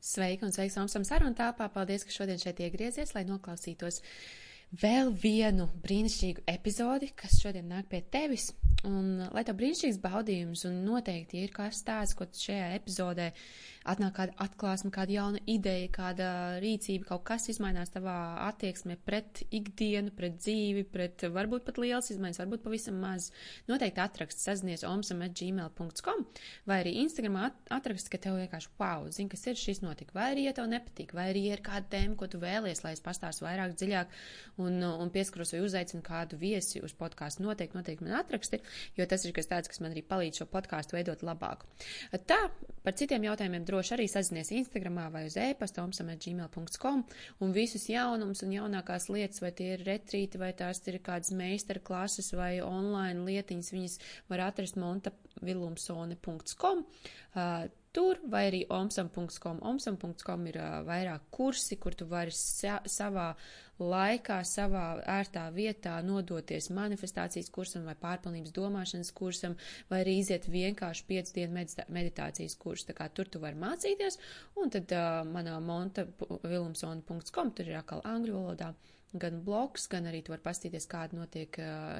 Sveika un sveiks Omsam sarunu tāpā. Paldies, ka šodien šeit iegriezies, lai noklausītos vēl vienu brīnišķīgu epizodi, kas šodien nāk pie tevis. Un lai tev brīnišķīgs baudījums un noteikti, ja ir kāds stāsts, ko šajā epizodē atnāk kāda atklāsme, kāda jauna ideja, kāda rīcība, kaut kas izmainās tavā attieksmē pret ikdienu, pret dzīvi, pret varbūt pat liels izmaiņas, varbūt pavisam maz. Noteikti atrakst sazinies omsam.gmail.com vai arī Instagramā atrakst, ka tev vienkārši wow, zini, kas ir šis notika, vai arī, ja tev nepatīk, vai arī, ir kāda tēma, ko tu vēlies, lai es pastāstu vairāk dziļāk un, un pieskaros vai uzaicinu kādu viesi uz podkāstu, noteikti, noteikti man atraksti, jo tas ir kas tāds, kas man arī palīdz šo podkāstu veidot labāku. Tā, par citiem jautājumiem droši arī sazinies Instagramā vai uz e-pasta omsam.gmail.com un visus jaunumus un jaunākās lietas, vai tie ir retrīti, vai tās ir kādas meistara klases vai online lietiņas, viņas var atrast montavilumsone.com. Uh, tur, vai arī omsam.com. Omsam.com ir uh, vairāk kursi, kur tu vari sa savā laikā, savā ērtā vietā nodoties manifestācijas kursam vai pārpilnības domāšanas kursam, vai arī iziet vienkārši 5 dienu meditācijas kursu. Tā kā tur tu vari mācīties, un tad uh, manā montavilumsona.com tur ir atkal angļu valodā gan bloks, gan arī tu vari pastīties, kāda notiek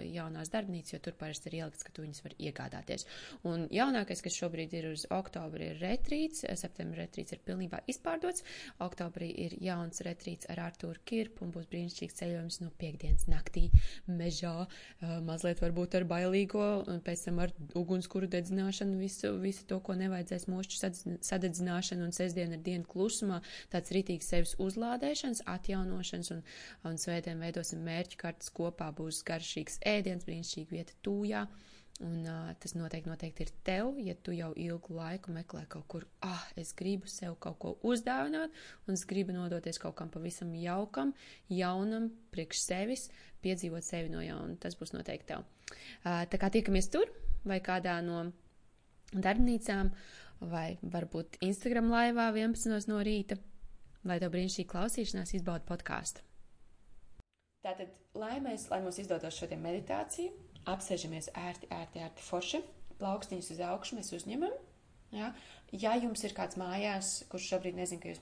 jaunās darbnīcas, jo tur parasti ir ielikts, ka tu viņas var iegādāties. Un jaunākais, kas šobrīd ir uz oktobri, ir retrīts, septembra retrīts ir pilnībā izpārdots, oktobrī ir jauns retrīts ar Artūru Kirpu un būs brīnišķīgs ceļojums no piekdienas naktī mežā, mazliet varbūt ar bailīgo, un pēc tam ar ugunskuru dedzināšanu, visu, visu to, ko nevajadzēs mošķu sadedzināšanu, un sestdien ir diena klusumā, tāds rītīgs sevis uzlādēšanas, atjaunošanas un, un svētdien veidosim mērķu kartas kopā, būs garšīgs ēdiens, brīnišķīga vieta tūjā. Un uh, tas noteikti, noteikti ir tev, ja tu jau ilgu laiku meklē kaut kur, ah, es gribu sev kaut ko uzdāvināt, un es gribu nodoties kaut kam pavisam jaukam, jaunam, priekš sevis, piedzīvot sevi no jauna. Tas būs noteikti tev. Uh, tā kā tiekamies tur, vai kādā no darbnīcām, vai varbūt Instagram laivā 11 no rīta, lai tev brīnišķīgi klausīšanās izbauda podkāstu. Tātad, lai, mēs, lai mums izdotos šodien meditāciju, apsēžamies ērti, ērti, ērti forši, plaukstiņus uz augšu mēs uzņemam. Ja? ja jums ir kāds mājās, kurš šobrīd nezina, ka jūs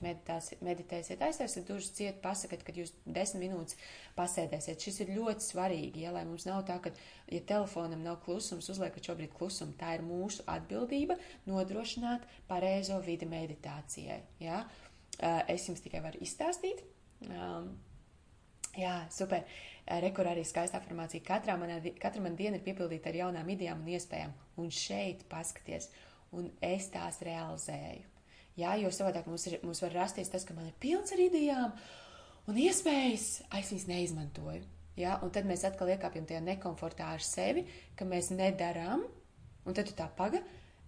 meditēsiet, aizvērsiet durvis ciet, pasakat, kad jūs desmit minūtes pasēdēsiet. Šis ir ļoti svarīgi, ja, lai mums nav tā, ka, ja telefonam nav klusums, uzliekat šobrīd klusumu. Tā ir mūsu atbildība nodrošināt pareizo vidi meditācijai. Ja? Es jums tikai varu izstāstīt. Um, Jā, super. Rekur arī skaista informācija. Katrā manā, katra man diena ir piepildīta ar jaunām idejām un iespējām. Un šeit paskaties, un es tās realizēju. Jā, jo savādāk mums, ir, mums var rasties tas, ka man ir pilns ar idejām un iespējas, es viņas neizmantoju. Jā, un tad mēs atkal iekāpjam tajā nekomfortā ar sevi, ka mēs nedarām, un tad tu tā paga.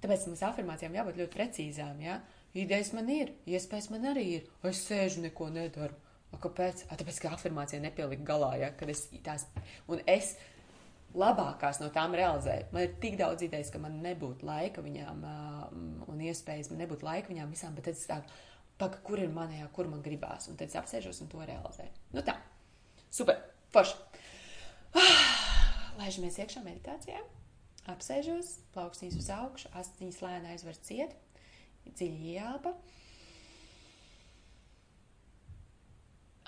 Tāpēc mums afirmācijām jābūt ļoti precīzām. Jā? Idejas man ir, iespējas man arī ir, es sēžu neko nedaru. Kāpēc? A, tāpēc, ka afirmācija nepielika galā, ja, kad es tās, un es labākās no tām realizēju. Man ir tik daudz idejas, ka man nebūtu laika viņām, un iespējas man nebūtu laika viņām visām, bet tad es tādu, paka, kur ir manējā, kur man gribās, un tad es apsēžos un to realizēju. Nu tā, super, forši. Laižamies iekšā meditācijā, apsēžos, plaukstīns uz augšu, astiņas lēni aizver ciet, dziļi ielpa.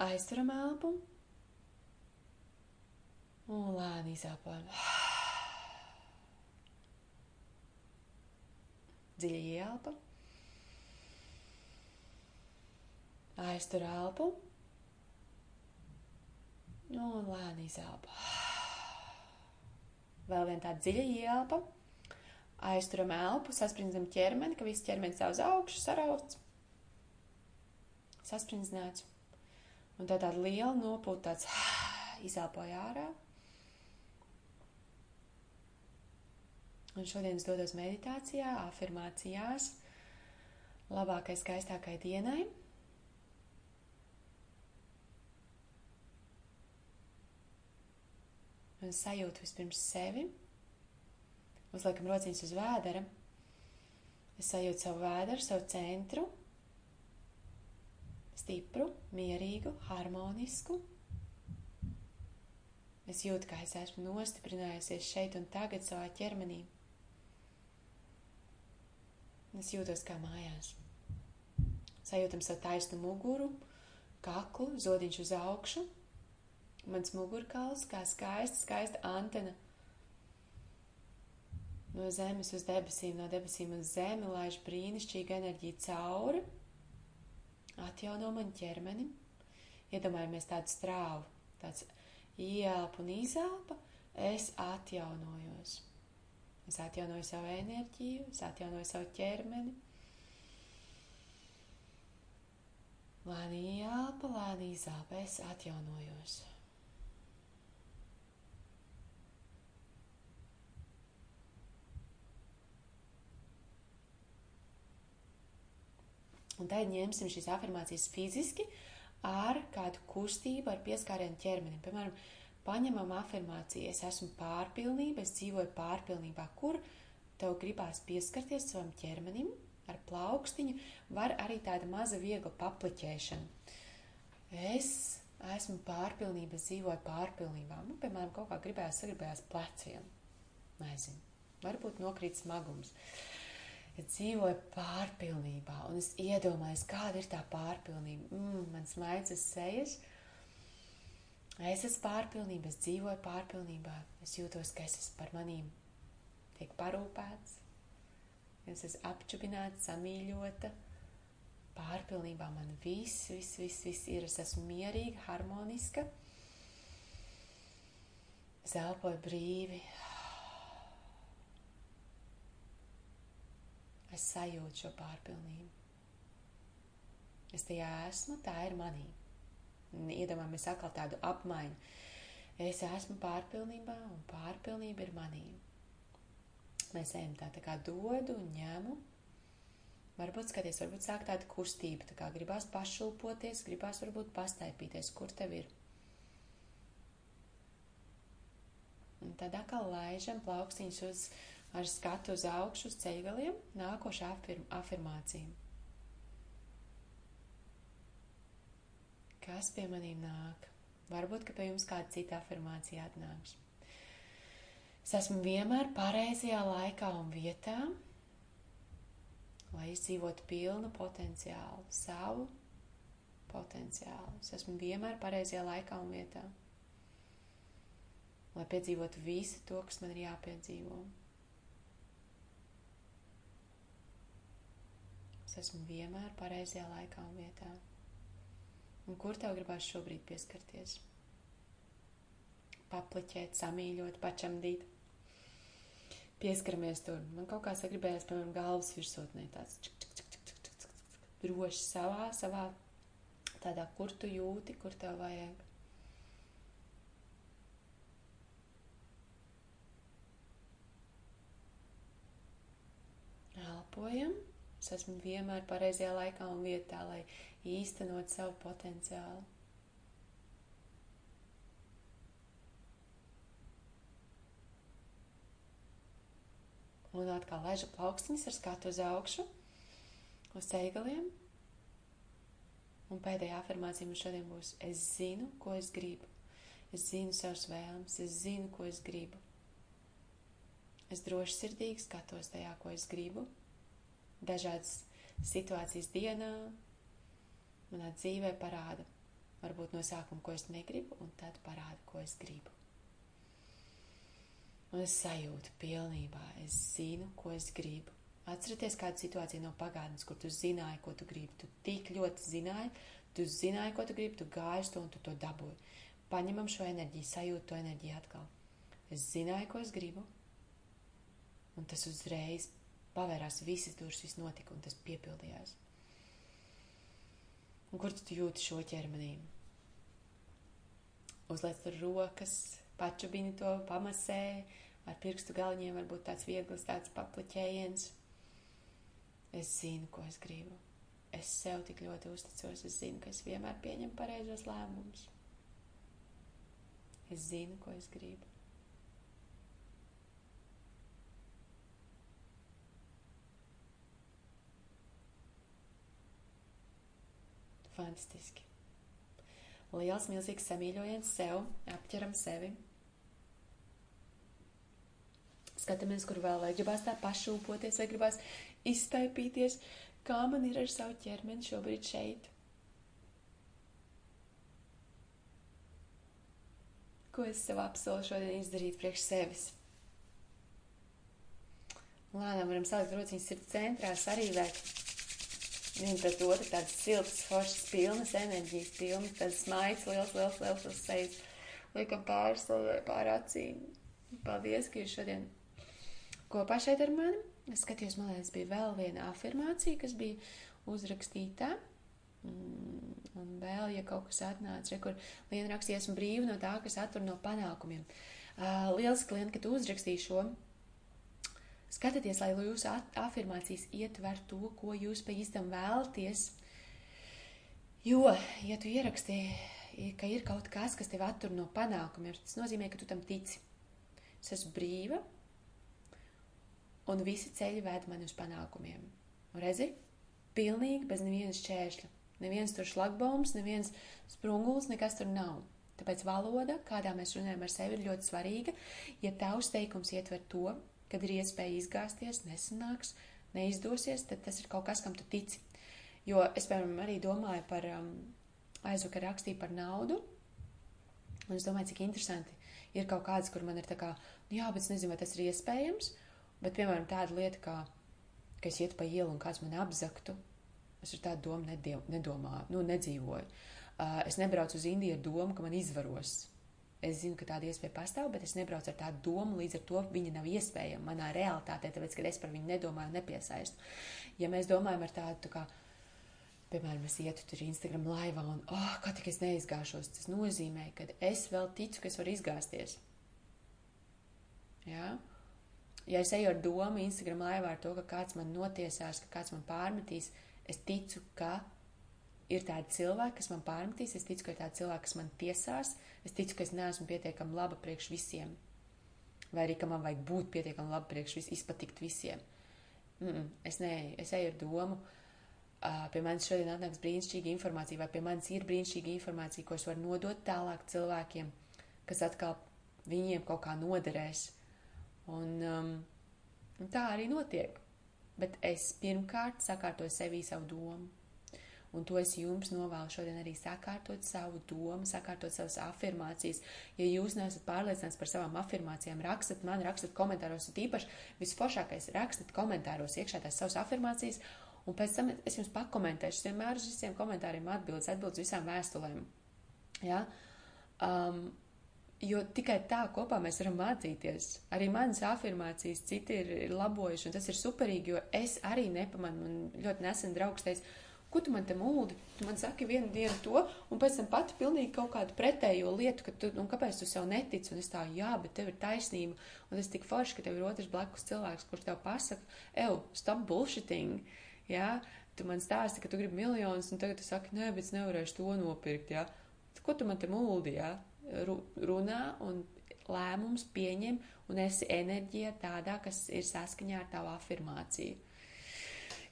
Aizturam elpu un lēni izelpojam. Dziļi ielpa. Aiztur elpu un lēni izelpa. Vēl viena tāda dziļa ielpa. Aizturam elpu, sasprindzam ķermeni, ka viss ķermenis savu uz augšu, sarauts, sasprindzināts. Un tā tāda liela nopūta, tāds izelpoja ārā. Un šodien es dodos meditācijā, afirmācijās, labākai, skaistākai dienai. Un sajūtu vispirms sevi. Uzliekam rociņus uz vēdera. Es sajūtu savu vēderu, savu centru, stipru, mierīgu, harmonisku. Es jūtu, kā es esmu nostiprinājusies šeit un tagad savā ķermenī. Es jūtos kā mājās. Sajūtam savu taisnu muguru, kaklu, zodiņš uz augšu. Mans mugurkauls kā skaista, skaista antena. No zemes uz debesīm, no debesīm uz zemi laiž brīnišķīga enerģija cauri. Atjauno man ķermeni. Iedomājamies tādu strāvu, tāds ielpa un izelpa. Es atjaunojos. Es atjaunoju savu enerģiju, es atjaunoju savu ķermeni. Lēni ielpa, lēni izelpa, es atjaunojos. Un tad ņemsim šīs afirmācijas fiziski ar kādu kustību, ar pieskārienu ķermenim. Piemēram, paņemam afirmāciju, es esmu pārpilnība, es dzīvoju pārpilnībā, kur tev gribās pieskarties savam ķermenim ar plaukstiņu, var arī tāda maza viegla papliķēšana. Es esmu pārpilnība, es dzīvoju pārpilnībā. Nu, piemēram, kaut kā gribējās, sagribējās pleciem. Nezinu, varbūt nokrīt smagums. Es dzīvoju pārpilnībā, un es iedomājos, kāda ir tā pārpilnība. Mm, man smaidzas sejas, uh, Es esmu pārpilnība, es dzīvoju pārpilnībā, es jūtos, ka es esmu par manīm, tiek parūpēts, es esmu apčubināta, samīļota, pārpilnībā man viss, viss, viss, viss ir, es esmu mierīga, harmoniska, es elpoju brīvi, es sajūtu šo pārpilnību. Es tajā esmu, tā ir manība iedomājamies atkal tādu apmaiņu. Es esmu pārpilnībā, un pārpilnība ir manī. Mēs ejam tā, tā kā dodu un ņemu. Varbūt skaties, varbūt sāk tāda kustība, tā kā gribās pašulpoties, gribās varbūt pastaipīties, kur tev ir. Un tad atkal laižam plaukstīņus uz, ar skatu uz augšu, uz ceļgaliem, nākošā afirm, afirmācija. kas pie manīm nāk. Varbūt, ka pie jums kāda cita afirmācija atnāks. Es esmu vienmēr pareizajā laikā un vietā, lai izdzīvotu pilnu potenciālu, savu potenciālu. Es esmu vienmēr pareizajā laikā un vietā, lai piedzīvotu visu to, kas man ir jāpiedzīvo. Es esmu vienmēr pareizajā laikā un vietā. Un kur tev gribās šobrīd pieskarties? Papliķēt, samīļot, pačamdīt. Pieskaramies tur. Man kaut kā sagribējās, piemēram, galvas virsotnē tāds čik, čik, čik, čik, čik, čik, čik, droši savā, savā tādā, kur tu jūti, kur tev vajag. Elpojam. Es esmu vienmēr pareizajā laikā un vietā, lai īstenot savu potenciālu. Un atkal laižu plaukstīņus ar skatu uz augšu, uz ceļgaliem. Un pēdējā afirmācija mums šodien būs: Es zinu, ko es gribu. Es zinu savus vēlmes, es zinu, ko es gribu. Es droši sirdīgi skatos tajā, ko es gribu dažādas situācijas dienā, manā dzīvē parāda varbūt no sākuma, ko es negribu, un tad parāda, ko es gribu. Un es sajūtu pilnībā, es zinu, ko es gribu. Atcerieties kādu situāciju no pagātnes, kur tu zināji, ko tu gribi. Tu tik ļoti zināji, tu zināji, ko tu gribi, tu gāji to un tu to dabūji. Paņemam šo enerģiju, sajūtu to enerģiju atkal. Es zināju, ko es gribu, un tas uzreiz pavērās visas durvis, viss notika un tas piepildījās. Un kur tu jūti šo ķermenī? Uzliec tur rokas, pačubini to, pamasē, ar pirkstu galiņiem varbūt tāds viegls, tāds paplaķējiens. Es zinu, ko es gribu. Es sev tik ļoti uzticos, es zinu, ka es vienmēr pieņemu pareizos lēmumus. Es zinu, ko es gribu. Fantastiski. Liels, milzīgs samīļojiens sev, apķeram sevi. Skatāmies, kur vēl vai gribās tā pašūpoties, vai gribās iztaipīties, kā man ir ar savu ķermeni šobrīd šeit. Ko es sev apsolu šodien izdarīt priekš sevis? Lēnām varam salikt rociņas sirds centrā, sarīvēt vienu pret otru, tādas siltas, foršas, pilnas enerģijas, pilnas, tādas smaids, liels, liels, liels, liels sejas. Liekam pāri savai, pāri acīm. Paldies, ka jūs šodien kopā šeit ar mani. Es skatījos, man liekas, bija vēl viena afirmācija, kas bija uzrakstīta. Mm, un vēl, ja kaut kas atnāca, re, kur Liena rakstīja, esmu brīva no tā, kas attur no panākumiem. Uh, liels klients, ka tu uzrakstīji šo. Skatieties, lai jūsu afirmācijas ietver to, ko jūs pa īstam vēlaties. Jo, ja tu ierakstīji, ka ir kaut kas, kas tev attur no panākumiem, tas nozīmē, ka tu tam tici. Es esmu brīva, un visi ceļi ved mani uz panākumiem. Un redzi, pilnīgi bez nevienas šķēršļa. Neviens tur šlagbaums, neviens sprungulis, nekas tur nav. Tāpēc valoda, kādā mēs runājam ar sevi, ir ļoti svarīga. Ja tavs teikums ietver to, kad ir iespēja izgāzties, nesanāks, neizdosies, tad tas ir kaut kas, kam tu tici. Jo es, piemēram, arī domāju par um, aizvakar rakstīju par naudu, un es domāju, cik interesanti ir kaut kādas, kur man ir tā kā, nu jā, bet es nezinu, vai tas ir iespējams, Bet, piemēram, tāda lieta, kā, ka es ietu pa ielu un kāds man apzaktu, es ar tādu domu nediev, nedomāju, nu, nedzīvoju. Uh, es nebraucu uz Indiju ar domu, ka man izvaros. Es zinu, ka tāda iespēja pastāv, bet es nebraucu ar tādu domu, līdz ar to viņa nav iespējama manā realitātē, tāpēc, ka es par viņu nedomāju un nepiesaistu. Ja mēs domājam ar tādu, tā kā, piemēram, es ietu tur Instagram laivā un, oh, kā tik es neizgāšos, tas nozīmē, ka es vēl ticu, ka es varu izgāzties. Ja? ja es eju ar domu Instagram laivā ar to, ka kāds man notiesās, ka kāds man pārmetīs, es ticu, ka ir tādi cilvēki, kas man pārmetīs, es ticu, ka ir tādi cilvēki, kas man tiesās, es ticu, ka es neesmu pietiekami laba priekš visiem, vai arī, ka man vajag būt pietiekami laba priekš visiem, izpatikt visiem. Mm -mm, es neeju, es eju ar domu, uh, pie manis šodien atnāks brīnišķīga informācija, vai pie manis ir brīnišķīga informācija, ko es varu nodot tālāk cilvēkiem, kas atkal viņiem kaut kā noderēs Un, um, un tā arī notiek. Bet es pirmkārt sakārtoju sevī savu domu. Un to es jums novēlu šodien arī sakārtot savu domu, sakārtot savas afirmācijas. Ja jūs neesat pārliecināts par savām afirmācijām, rakstat man, rakstat komentāros, un īpaši visforšākais rakstat komentāros iekšā tās savas afirmācijas, un pēc tam es jums pakomentēšu. Es vienmēr uz visiem komentāriem atbildēšu, atbildēšu visām vēstulēm. Ja? Um, Jo tikai tā kopā mēs varam mācīties. Arī manas afirmācijas citi ir labojuši, un tas ir superīgi, jo es arī nepamanu. Man ļoti nesen draugs teica, ko tu man te mūdi? Tu man saki vienu dienu to, un pēc tam pati pilnīgi kaut kādu pretējo lietu, ka tu, un kāpēc tu sev netici, un es tā, jā, bet tev ir taisnība, un tas tik forši, ka tev ir otrs blakus cilvēks, kurš tev pasaka, ew, stop bullshitting, jā, tu man stāsti, ka tu gribi miljonus, un tagad tu saki, nē, bet es nevarēšu to nopirkt, jā. Ko tu man te mūdi, jā? runā un lēmums pieņem, un esi enerģija tādā, kas ir saskaņā ar tavu afirmāciju.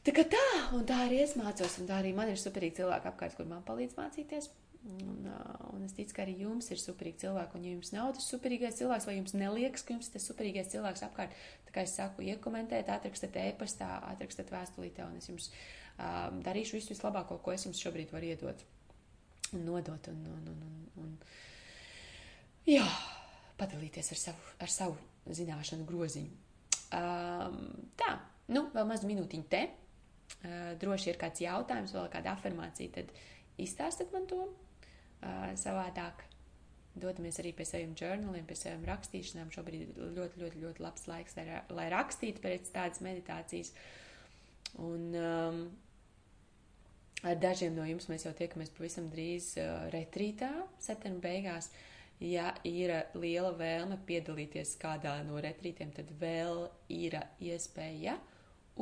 Tā kā tā, un tā arī es mācos, un tā arī man ir superīgi cilvēki apkārt, kur man palīdz mācīties. Un, un es ticu, ka arī jums ir superīgi cilvēki, un ja jums nav tas superīgais cilvēks, vai jums neliekas, ka jums ir tas superīgais cilvēks apkārt, tā kā es saku, iekomentēt, atrakstiet e-pastā, atrakstiet vēstulītē, un es jums um, darīšu visu vislabāko, ko es jums šobrīd varu iedot un nodot. Un, un, un, un, un, jā, padalīties ar savu, ar savu zināšanu groziņu. Um, tā, nu, vēl maz minūtiņu te. Uh, droši ir kāds jautājums, vēl kāda afirmācija, tad izstāstiet man to uh, savādāk. Dodamies arī pie saviem žurnāliem, pie saviem rakstīšanām. Šobrīd ir ļoti, ļoti, ļoti labs laiks, lai, lai rakstītu pēc tādas meditācijas. Un um, ar dažiem no jums mēs jau tiekamies pavisam drīz uh, retrītā, septembra beigās. Ja ir liela vēlme piedalīties kādā no retrītiem, tad vēl ir iespēja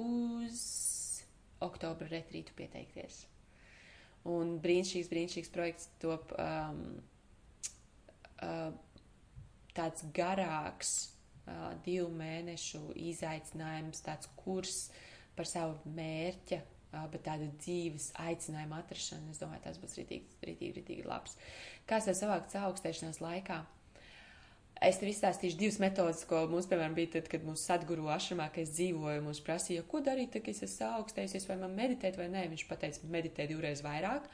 uz oktobra retrītu pieteikties. Un brīnišķīgs, brīnišķīgs projekts top um, uh, tāds garāks, uh, divu mēnešu izaicinājums, tāds kurs par savu mērķa bet tāda dzīves aicinājuma atrašana, es domāju, tas būs ritīgi, ritīgi, ritīgi labs. Kā sev savākt augstēšanās laikā? Es tev izstāstīšu divas metodas, ko mums, piemēram, bija tad, kad mūsu sadguru ašamā, ka es dzīvoju, mums prasīja, ko darīt, kad es esmu augstējusies, vai man meditēt vai nē. Viņš pateica, meditē divreiz vairāk.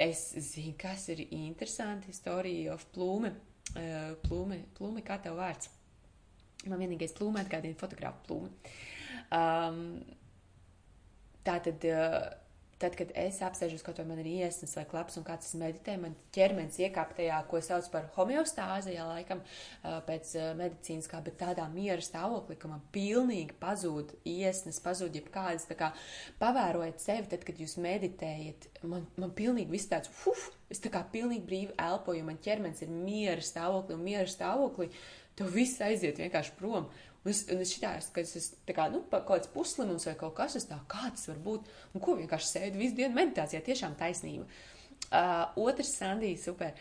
Es zinu, kas ir interesanti, story of plūme. Plūme, plūme, kā tev vārds? Man vienīgais plūme atgādina fotografu plūme. Um, tā tad. Tad, kad es apsēžos, kaut vai man ir iesnas vai klaps un kāds meditē, man ķermenis iekāp tajā, ko sauc par homeostāzi, ja laikam pēc medicīnas kā, bet tādā miera stāvoklī, ka man pilnīgi pazūd iesnas, pazūd jebkādas, tā kā pavērojat sevi, tad, kad jūs meditējat, man, man pilnīgi viss tāds, uf, es tā kā pilnīgi brīvi elpoju, man ķermenis ir miera stāvoklī un miera stāvoklī, tev viss aiziet vienkārši prom. Un es, un es šitās, ka es esmu kā, nu, kaut kāds puslimums vai kaut kas, es tā, kā tas var būt, un ko vienkārši sēdu visu dienu meditācijā, tiešām taisnība. Uh, otrs, Sandī, super.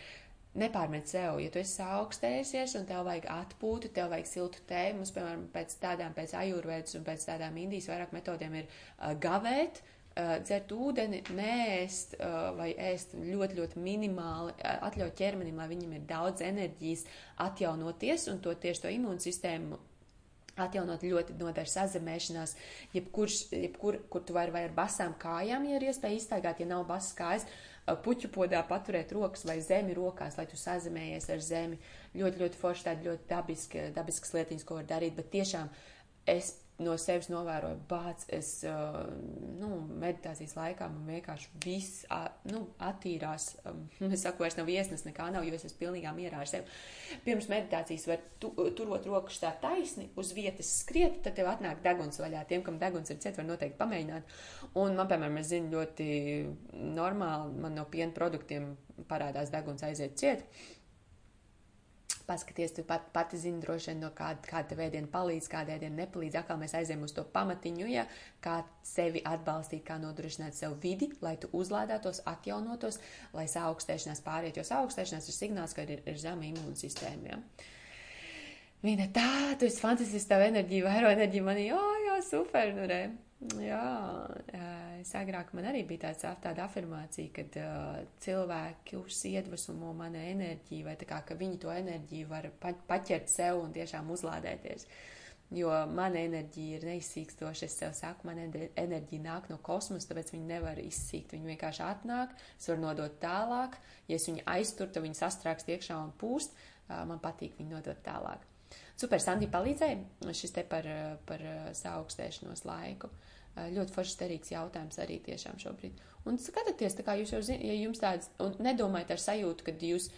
Nepārmet sev, ja tu esi augstējusies un tev vajag atpūtu, tev vajag siltu tēju. Mums, piemēram, pēc tādām, pēc ajurvēdas un pēc tādām indijas vairāk metodiem ir uh, gavēt, uh, dzert ūdeni, nēst uh, vai ēst ļoti, ļoti minimāli, uh, atļaut ķermenim, lai viņam ir daudz enerģijas atjaunoties un to tieši to imūnsistēmu atjaunot ļoti noder sazemēšanās, jebkurš, jebkur, kur tu vari vai ar basām kājām, ja ir iespēja iztaigāt, ja nav basas kājas, puķu podā paturēt rokas vai zemi rokās, lai tu sazemējies ar zemi. Ļoti, ļoti forši tādi ļoti dabiski, dabiskas lietiņas, ko var darīt, bet tiešām es no sevis novēroju, bāc, es, uh, nu, meditācijas laikā man vienkārši viss, nu, attīrās, um, es saku, vairs nav iesnas, nekā nav, jo es esmu pilnīgā mierā ar sevi. Pirms meditācijas var tu, turot rokas tā taisni, uz vietas skriet, tad tev atnāk deguns vaļā. Tiem, kam deguns ir ciet, var noteikti pamēģināt. Un man, piemēram, es zinu ļoti normāli, man no piena produktiem parādās deguns aiziet ciet paskaties, tu pat, pati zini droši vien, no kāda, kāda vēdiena palīdz, kāda vēdiena nepalīdz. Atkal mēs aizējām uz to pamatiņu, ja kā sevi atbalstīt, kā nodrošināt sev vidi, lai tu uzlādētos, atjaunotos, lai saaugstēšanās pāriet, jo saaugstēšanās ir signāls, ka ir, ir zema imūnsistēma. Ja? Viņa tā, tu esi fantastisks, tev enerģija, vairo enerģija manī, o, jā, super, nu re. Jā, es agrāk man arī bija tāds, tāda afirmācija, ka uh, cilvēki iedvesmo mana enerģiju, vai kā, ka viņi to enerģiju var pa, paķert sev un tiešām uzlādēties. Jo mana enerģija ir neizsīkstoša. Es sev saku, mana enerģija nāk no kosmosa, tāpēc viņi nevar izsīkt. Viņi vienkārši atnāk, es varu nodot tālāk. Ja es viņu aizturu, tad viņi sastrāks iekšā un pūst. Uh, man patīk viņu nodot tālāk. Super, Sandī palīdzēja šis te par, par saaugstēšanos laiku. Ļoti foršs derīgs jautājums arī tiešām šobrīd. Un skatieties, tā kā jūs jau zināt, ja jums tāds, un nedomājiet ar sajūtu, ka jūs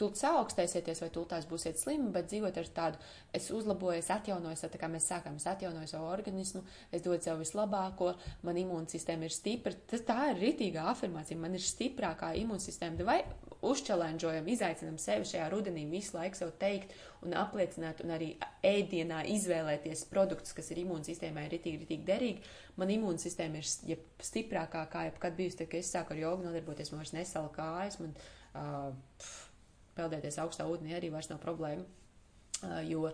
tūlīt saaugstēsieties vai tūlīt tās būsiet slimi, bet dzīvot ar tādu, es uzlaboju, es atjaunoju, tā kā mēs sākām, es atjaunoju savu organismu, es dodu sev vislabāko, man imūnsistēma ir stipra. Tas tā ir ritīgā afirmācija, man ir stiprākā imūnsistēma. Vai uzčelendžojam, izaicinam sevi šajā rudenī visu laiku sev teikt un apliecināt un arī ēdienā izvēlēties produktus, kas ir imūnsistēmai ritīgi, ritīgi derīgi. Man imūnsistēma ir ja stiprākā kā jebkad bijusi, tad, kad es sāku ar jogu nodarboties, man vairs nesala kājas, man uh, pf, peldēties augstā ūdenī arī vairs nav problēma, jo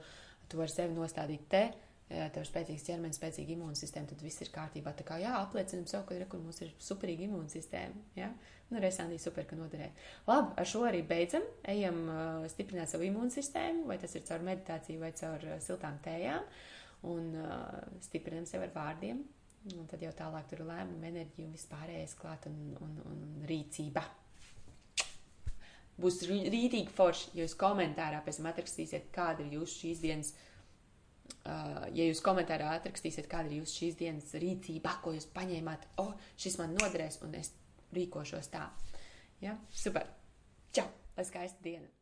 tu vari sevi nostādīt te, tev ir spēcīgs ķermenis, spēcīga imūnsistēma, tad viss ir kārtībā. Tā kā jā, apliecinam sev, ka rekur mums ir superīga imūnsistēma. Ja? Nu, Resānī super, ka noderēja. Labi, ar šo arī beidzam. Ejam uh, stiprināt savu imūnsistēmu, vai tas ir caur meditāciju vai caur uh, siltām tējām, un uh, stiprinam sevi ar vārdiem. Un tad jau tālāk tur ir lēmuma, enerģija un vispārējais klāt un, un, un rīcība būs rītīgi forši, ja jūs komentārā pēc tam atrakstīsiet, kāda ir jūsu šīs dienas Uh, ja jūs komentārā atrakstīsiet, kāda ir jūsu šīs dienas rīcība, ko jūs paņēmāt, o, oh, šis man noderēs, un es rīkošos tā. Ja? Super! Čau! Lai skaista diena!